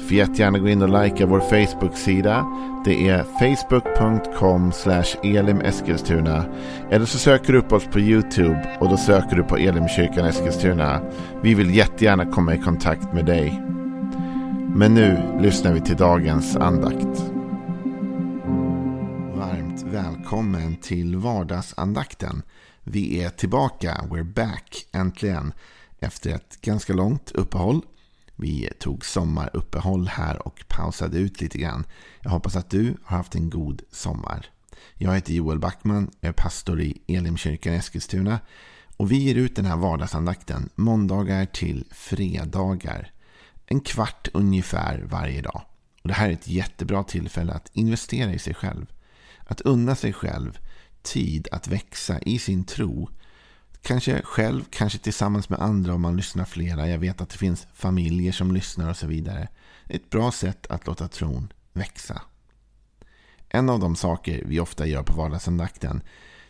Får jättegärna gå in och likea vår Facebook-sida. Det är facebook.com elimeskilstuna. Eller så söker du upp oss på YouTube och då söker du på Elimkyrkan Eskilstuna. Vi vill jättegärna komma i kontakt med dig. Men nu lyssnar vi till dagens andakt. Varmt välkommen till vardagsandakten. Vi är tillbaka, we're back, äntligen. Efter ett ganska långt uppehåll. Vi tog sommaruppehåll här och pausade ut lite grann. Jag hoppas att du har haft en god sommar. Jag heter Joel Backman, jag är pastor i Elimkyrkan i Eskilstuna. Och vi ger ut den här vardagsandakten måndagar till fredagar. En kvart ungefär varje dag. Och Det här är ett jättebra tillfälle att investera i sig själv. Att unna sig själv tid att växa i sin tro Kanske själv, kanske tillsammans med andra om man lyssnar flera. Jag vet att det finns familjer som lyssnar och så vidare. Ett bra sätt att låta tron växa. En av de saker vi ofta gör på vardagsandakten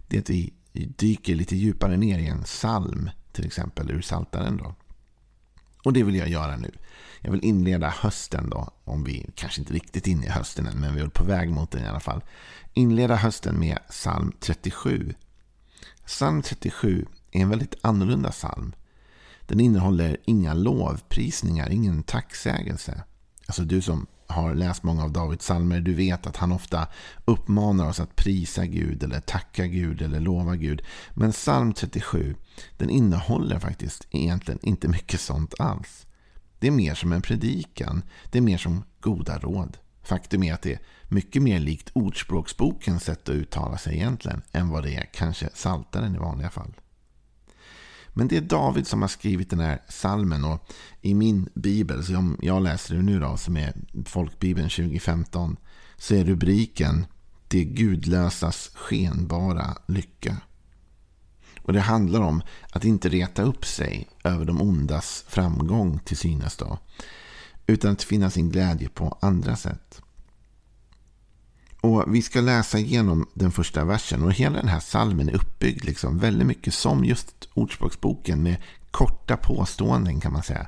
är att vi dyker lite djupare ner i en psalm, till exempel ur Saltaren då. Och det vill jag göra nu. Jag vill inleda hösten då, om vi kanske inte riktigt inne i hösten än, men vi är på väg mot den i alla fall. Inleda hösten med psalm 37. Psalm 37 är en väldigt annorlunda psalm. Den innehåller inga lovprisningar, ingen tacksägelse. Alltså du som har läst många av Davids psalmer, du vet att han ofta uppmanar oss att prisa Gud eller tacka Gud eller lova Gud. Men psalm 37, den innehåller faktiskt egentligen inte mycket sånt alls. Det är mer som en predikan, det är mer som goda råd. Faktum är att det är mycket mer likt Ordspråksbokens sätt att uttala sig egentligen än vad det är kanske Saltaren i vanliga fall. Men det är David som har skrivit den här salmen och i min bibel, som jag läser det nu då, som är folkbibeln 2015, så är rubriken Det gudlösas skenbara lycka. Och det handlar om att inte reta upp sig över de ondas framgång till synes då, utan att finna sin glädje på andra sätt. Och Vi ska läsa igenom den första versen. Och Hela den här salmen är uppbyggd liksom väldigt mycket som just Ordspråksboken med korta påståenden kan man säga.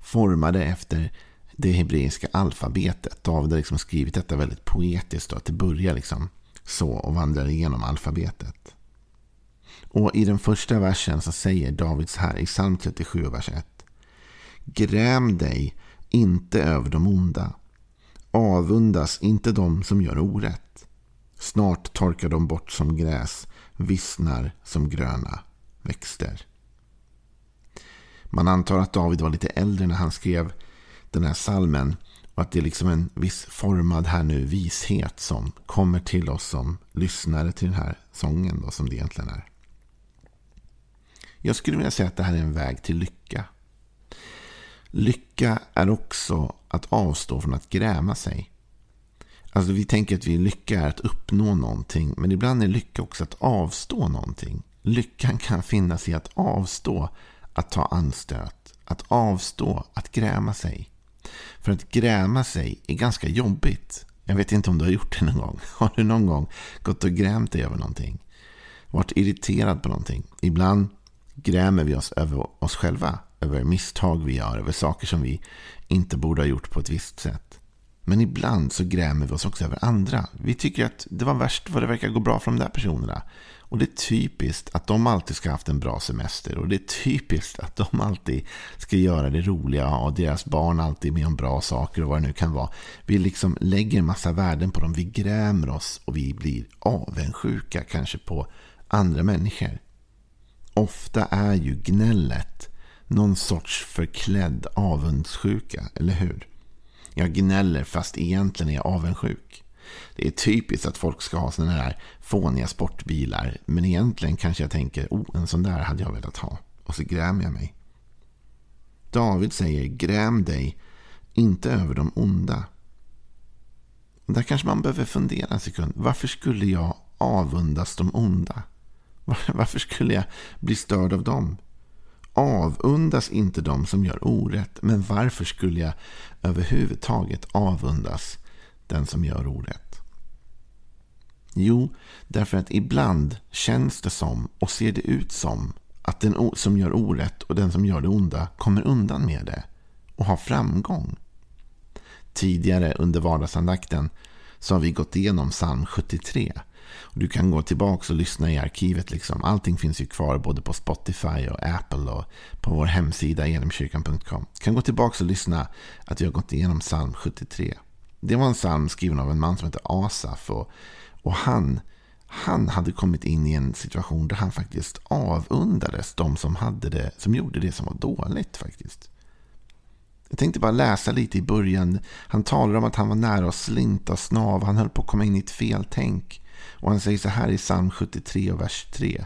Formade efter det hebreiska alfabetet. David har liksom skrivit detta väldigt poetiskt. Då, att det börjar liksom så och vandrar igenom alfabetet. Och I den första versen så säger David så här i psalm 37, vers 1. Gräm dig inte över de onda Avundas inte de som gör orätt. Snart torkar de bort som gräs, vissnar som gröna växter. Man antar att David var lite äldre när han skrev den här salmen och att det är liksom en viss formad här nu vishet som kommer till oss som lyssnare till den här sången då, som det egentligen är. Jag skulle vilja säga att det här är en väg till lycka. Lycka är också att avstå från att gräma sig. Alltså vi tänker att vi lycka är att uppnå någonting. Men ibland är lycka också att avstå någonting. Lyckan kan finnas i att avstå att ta anstöt. Att avstå att gräma sig. För att gräma sig är ganska jobbigt. Jag vet inte om du har gjort det någon gång. Har du någon gång gått och grämt dig över någonting? Varit irriterad på någonting? Ibland grämer vi oss över oss själva över misstag vi gör, över saker som vi inte borde ha gjort på ett visst sätt. Men ibland så grämer vi oss också över andra. Vi tycker att det var värst vad det verkar gå bra för de där personerna. Och det är typiskt att de alltid ska ha haft en bra semester. Och det är typiskt att de alltid ska göra det roliga och deras barn alltid med om bra saker och vad det nu kan vara. Vi liksom lägger en massa värden på dem. Vi grämer oss och vi blir avundsjuka kanske på andra människor. Ofta är ju gnället någon sorts förklädd avundsjuka, eller hur? Jag gnäller fast egentligen är jag avundsjuk. Det är typiskt att folk ska ha sådana där fåniga sportbilar. Men egentligen kanske jag tänker, oh, en sån där hade jag velat ha. Och så grämer jag mig. David säger, gräm dig inte över de onda. Där kanske man behöver fundera en sekund. Varför skulle jag avundas de onda? Varför skulle jag bli störd av dem? Avundas inte de som gör orätt. Men varför skulle jag överhuvudtaget avundas den som gör orätt? Jo, därför att ibland känns det som och ser det ut som att den som gör orätt och den som gör det onda kommer undan med det och har framgång. Tidigare under vardagsandakten så har vi gått igenom psalm 73. Du kan gå tillbaka och lyssna i arkivet. Liksom. Allting finns ju kvar både på Spotify och Apple och på vår hemsida elimkyrkan.com. Du kan gå tillbaka och lyssna att vi har gått igenom psalm 73. Det var en psalm skriven av en man som heter Asaf. Och, och han, han hade kommit in i en situation där han faktiskt avundades de som, hade det, som gjorde det som var dåligt. faktiskt. Jag tänkte bara läsa lite i början. Han talar om att han var nära att slinta och snav. Han höll på att komma in i ett feltänk. Och han säger så här i psalm 73 och vers 3.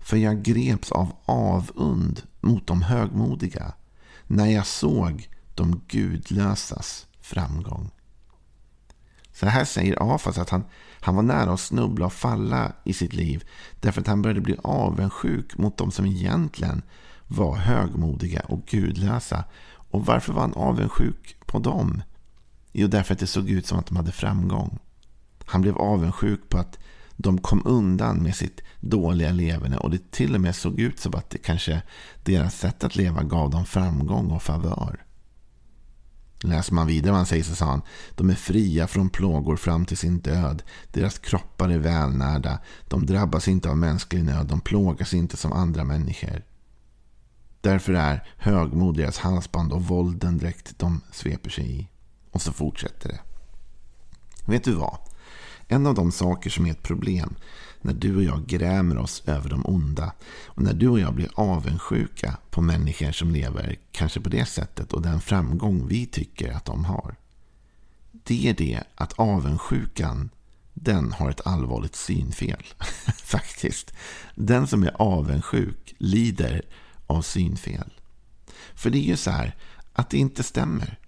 För jag greps av avund mot de högmodiga när jag såg de gudlösas framgång. Så här säger Afas att han, han var nära att snubbla och falla i sitt liv därför att han började bli avundsjuk mot de som egentligen var högmodiga och gudlösa. Och varför var han avundsjuk på dem? Jo, därför att det såg ut som att de hade framgång. Han blev avundsjuk på att de kom undan med sitt dåliga leverne och det till och med såg ut som att det kanske deras sätt att leva gav dem framgång och favör. Läser man vidare vad han säger så sa han De är fria från plågor fram till sin död. Deras kroppar är välnärda. De drabbas inte av mänsklig nöd. De plågas inte som andra människor. Därför är högmod deras halsband och vålden dräkt de sveper sig i. Och så fortsätter det. Vet du vad? En av de saker som är ett problem när du och jag grämer oss över de onda och när du och jag blir avundsjuka på människor som lever kanske på det sättet och den framgång vi tycker att de har. Det är det att avundsjukan den har ett allvarligt synfel. Faktiskt. Den som är avundsjuk lider av synfel. För det är ju så här att det inte stämmer.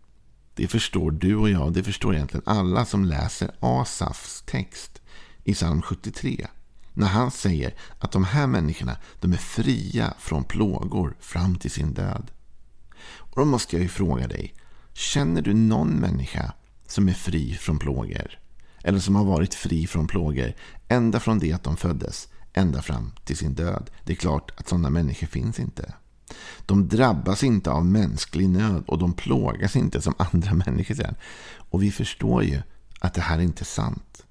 Det förstår du och jag, det förstår egentligen alla som läser Asafs text i psalm 73. När han säger att de här människorna de är fria från plågor fram till sin död. Och Då måste jag ju fråga dig, känner du någon människa som är fri från plågor? Eller som har varit fri från plågor ända från det att de föddes, ända fram till sin död? Det är klart att sådana människor finns inte. De drabbas inte av mänsklig nöd och de plågas inte som andra människor. Sen. Och vi förstår ju att det här är inte sant.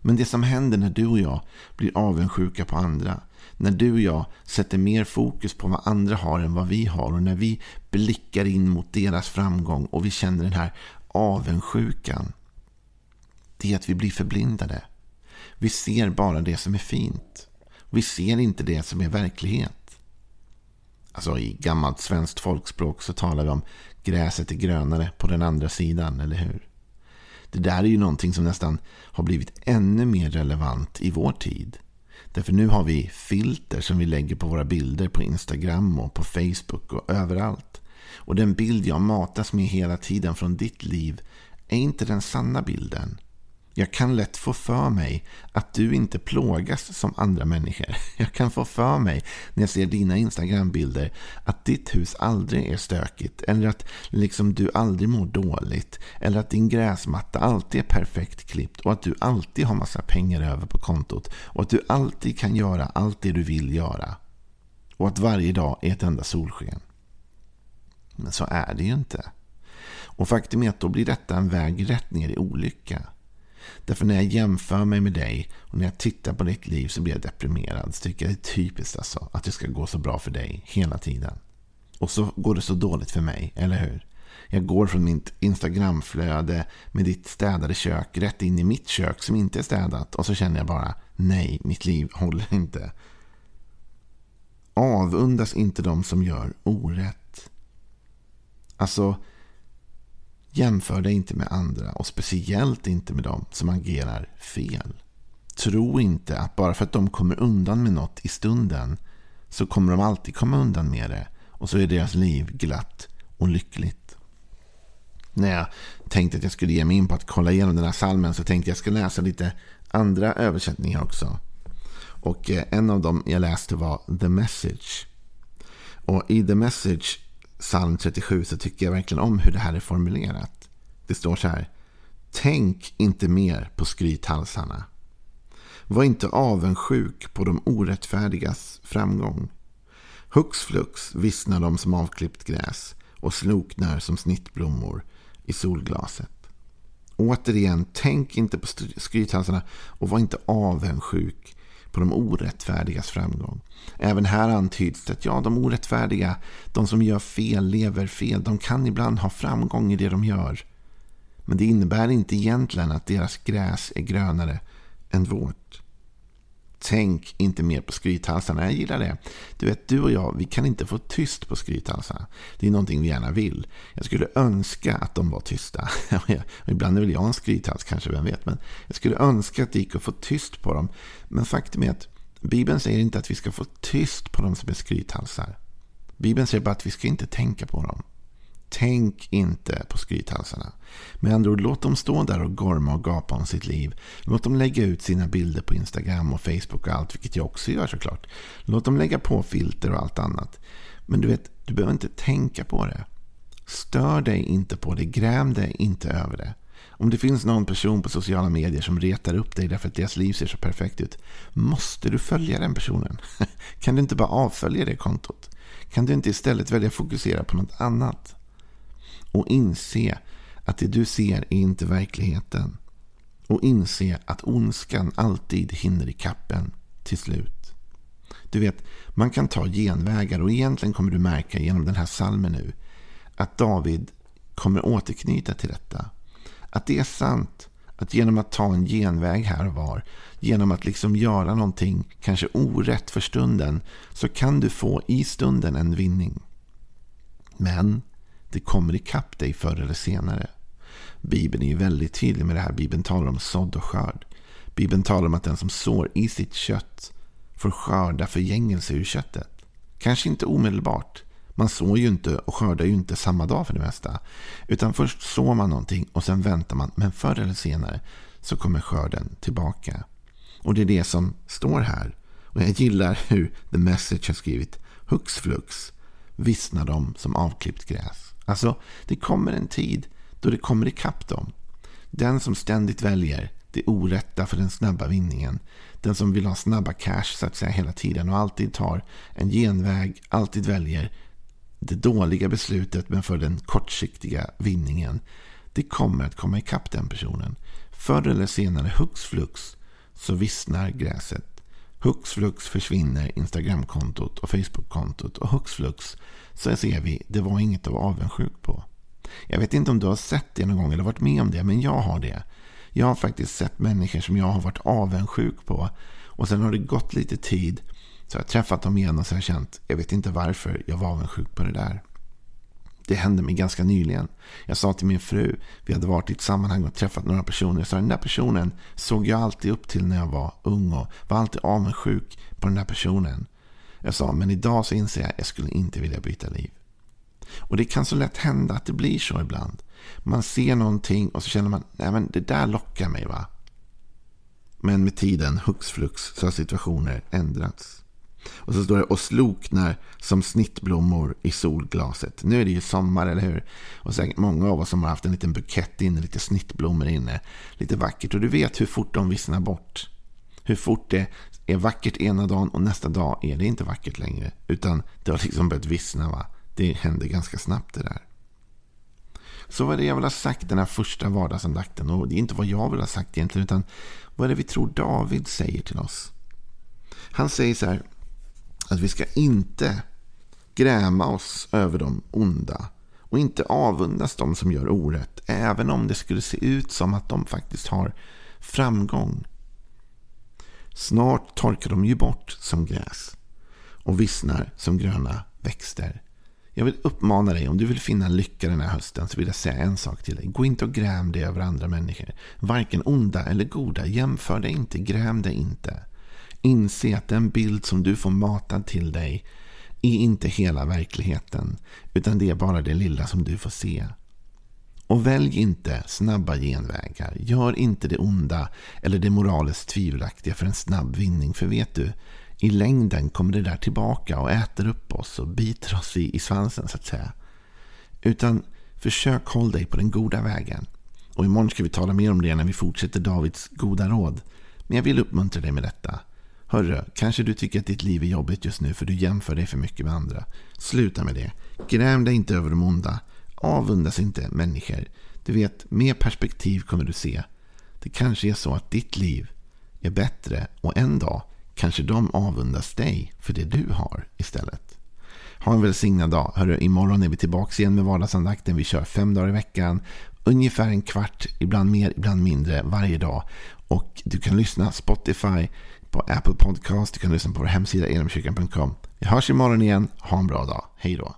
Men det som händer när du och jag blir avundsjuka på andra, när du och jag sätter mer fokus på vad andra har än vad vi har och när vi blickar in mot deras framgång och vi känner den här avundsjukan, det är att vi blir förblindade. Vi ser bara det som är fint. Vi ser inte det som är verklighet. Alltså i gammalt svenskt folkspråk så talar vi om gräset är grönare på den andra sidan, eller hur? Det där är ju någonting som nästan har blivit ännu mer relevant i vår tid. Därför nu har vi filter som vi lägger på våra bilder på Instagram och på Facebook och överallt. Och den bild jag matas med hela tiden från ditt liv är inte den sanna bilden. Jag kan lätt få för mig att du inte plågas som andra människor. Jag kan få för mig när jag ser dina Instagram-bilder att ditt hus aldrig är stökigt. Eller att liksom du aldrig mår dåligt. Eller att din gräsmatta alltid är perfekt klippt. Och att du alltid har massa pengar över på kontot. Och att du alltid kan göra allt det du vill göra. Och att varje dag är ett enda solsken. Men så är det ju inte. Och faktum är att då blir detta en väg rätt ner i olycka. Därför när jag jämför mig med dig och när jag tittar på ditt liv så blir jag deprimerad. Så tycker jag det är typiskt alltså att det ska gå så bra för dig hela tiden. Och så går det så dåligt för mig, eller hur? Jag går från mitt Instagramflöde med ditt städade kök rätt in i mitt kök som inte är städat. Och så känner jag bara, nej, mitt liv håller inte. Avundas inte de som gör orätt. Alltså, Jämför dig inte med andra och speciellt inte med dem som agerar fel. Tro inte att bara för att de kommer undan med något i stunden så kommer de alltid komma undan med det och så är deras liv glatt och lyckligt. När jag tänkte att jag skulle ge mig in på att kolla igenom den här salmen så tänkte jag att jag ska läsa lite andra översättningar också. Och eh, en av dem jag läste var The Message. Och i The Message, psalm 37, så tycker jag verkligen om hur det här är formulerat. Det står så här. Tänk inte mer på skrythalsarna. Var inte avundsjuk på de orättfärdigas framgång. Hux flux vissnar de som avklippt gräs och sloknar som snittblommor i solglaset. Återigen, tänk inte på skrythalsarna och var inte avundsjuk på de orättfärdigas framgång. Även här antyds det att ja, de orättfärdiga, de som gör fel, lever fel, de kan ibland ha framgång i det de gör. Men det innebär inte egentligen att deras gräs är grönare än vårt. Tänk inte mer på skrythalsarna. Jag gillar det. Du vet, du och jag, vi kan inte få tyst på skrythalsarna. Det är någonting vi gärna vill. Jag skulle önska att de var tysta. Ibland är väl jag en skrythals kanske, vem vet. Men jag skulle önska att det gick att få tyst på dem. Men faktum är att Bibeln säger inte att vi ska få tyst på dem som är skrythalsar. Bibeln säger bara att vi ska inte tänka på dem. Tänk inte på skrythalsarna. Med andra ord, låt dem stå där och gorma och gapa om sitt liv. Låt dem lägga ut sina bilder på Instagram och Facebook och allt, vilket jag också gör såklart. Låt dem lägga på filter och allt annat. Men du vet, du behöver inte tänka på det. Stör dig inte på det, gräm dig inte över det. Om det finns någon person på sociala medier som retar upp dig därför att deras liv ser så perfekt ut, måste du följa den personen? Kan du inte bara avfölja det kontot? Kan du inte istället välja att fokusera på något annat? Och inse att det du ser är inte verkligheten. Och inse att ondskan alltid hinner i kappen till slut. Du vet, man kan ta genvägar och egentligen kommer du märka genom den här salmen nu att David kommer återknyta till detta. Att det är sant att genom att ta en genväg här och var, genom att liksom göra någonting kanske orätt för stunden, så kan du få i stunden en vinning. Men det kommer ikapp dig förr eller senare. Bibeln är ju väldigt tydlig med det här. Bibeln talar om sådd och skörd. Bibeln talar om att den som sår i sitt kött får skörda förgängelse ur köttet. Kanske inte omedelbart. Man sår ju inte och skördar ju inte samma dag för det mesta. Utan först sår man någonting och sen väntar man. Men förr eller senare så kommer skörden tillbaka. Och det är det som står här. Och jag gillar hur The Message har skrivit. Hux flux vissnar de som avklippt gräs. Alltså, det kommer en tid då det kommer ikapp dem. Den som ständigt väljer det orätta för den snabba vinningen. Den som vill ha snabba cash så att säga hela tiden och alltid tar en genväg, alltid väljer det dåliga beslutet men för den kortsiktiga vinningen. Det kommer att komma ikapp den personen. Förr eller senare, hux flux, så vissnar gräset. Hux flux försvinner Instagramkontot och Facebookkontot och hux flux så ser vi, det var inget att vara avundsjuk på. Jag vet inte om du har sett det någon gång eller varit med om det, men jag har det. Jag har faktiskt sett människor som jag har varit avundsjuk på. Och sen har det gått lite tid, så jag har träffat dem igen och så har jag känt, jag vet inte varför jag var avundsjuk på det där. Det hände mig ganska nyligen. Jag sa till min fru, vi hade varit i ett sammanhang och träffat några personer. Jag sa, den där personen såg jag alltid upp till när jag var ung och var alltid avundsjuk på den där personen. Jag sa, men idag så inser jag att jag skulle inte vilja byta liv. Och det kan så lätt hända att det blir så ibland. Man ser någonting och så känner man, nej men det där lockar mig va. Men med tiden, hux flux, så har situationer ändrats. Och så står det, och sloknar som snittblommor i solglaset. Nu är det ju sommar, eller hur? Och säkert många av oss som har haft en liten bukett inne, lite snittblommor inne. Lite vackert. Och du vet hur fort de vissnar bort. Hur fort det är vackert ena dagen och nästa dag är det inte vackert längre. Utan det har liksom börjat vissna. Va? Det händer ganska snabbt det där. Så vad är det jag vill ha sagt den här första vardagsandakten? Och det är inte vad jag vill ha sagt egentligen. Utan vad är det vi tror David säger till oss? Han säger så här. Att vi ska inte gräma oss över de onda. Och inte avundas de som gör orätt. Även om det skulle se ut som att de faktiskt har framgång. Snart torkar de ju bort som gräs och vissnar som gröna växter. Jag vill uppmana dig, om du vill finna lycka den här hösten, så vill jag säga en sak till dig. Gå inte och gräm dig över andra människor. Varken onda eller goda. Jämför dig inte, gräm dig inte. Inse att den bild som du får matad till dig är inte hela verkligheten, utan det är bara det lilla som du får se. Och välj inte snabba genvägar. Gör inte det onda eller det moraliskt tvivelaktiga för en snabb vinning. För vet du, i längden kommer det där tillbaka och äter upp oss och biter oss i, i svansen så att säga. Utan försök håll dig på den goda vägen. Och imorgon ska vi tala mer om det när vi fortsätter Davids goda råd. Men jag vill uppmuntra dig med detta. Hörru, kanske du tycker att ditt liv är jobbigt just nu för du jämför dig för mycket med andra. Sluta med det. Gräm dig inte över de onda. Avundas inte människor. Du vet, med perspektiv kommer du se. Det kanske är så att ditt liv är bättre och en dag kanske de avundas dig för det du har istället. Ha en välsignad dag. Hörru, imorgon är vi tillbaka igen med vardagsandakten. Vi kör fem dagar i veckan. Ungefär en kvart, ibland mer, ibland mindre varje dag. Och du kan lyssna Spotify, på Apple Podcast. Du kan lyssna på vår hemsida enomkyrkan.com. Vi hörs imorgon igen. Ha en bra dag. Hej då.